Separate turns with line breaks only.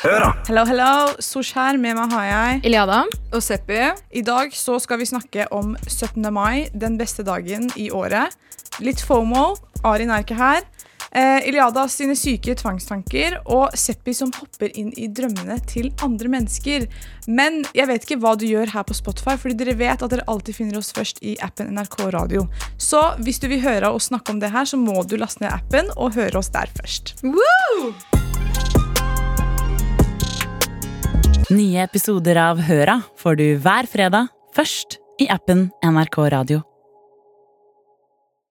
Høra.
Hello, hello. Sosh her. Med meg har jeg
Iliada.
og Seppi. I dag så skal vi snakke om 17. mai, den beste dagen i året. Litt FOMO. Arin er ikke her. Eh, Iliada sine syke tvangstanker og Seppi som hopper inn i drømmene til andre mennesker. Men jeg vet ikke hva du gjør her på Spotify, fordi dere vet at dere alltid finner oss først i appen NRK Radio. Så hvis du vil høre oss snakke om det her, så må du laste ned appen og høre oss der først.
Nye episoder av Høra får du hver fredag, først i appen NRK Radio.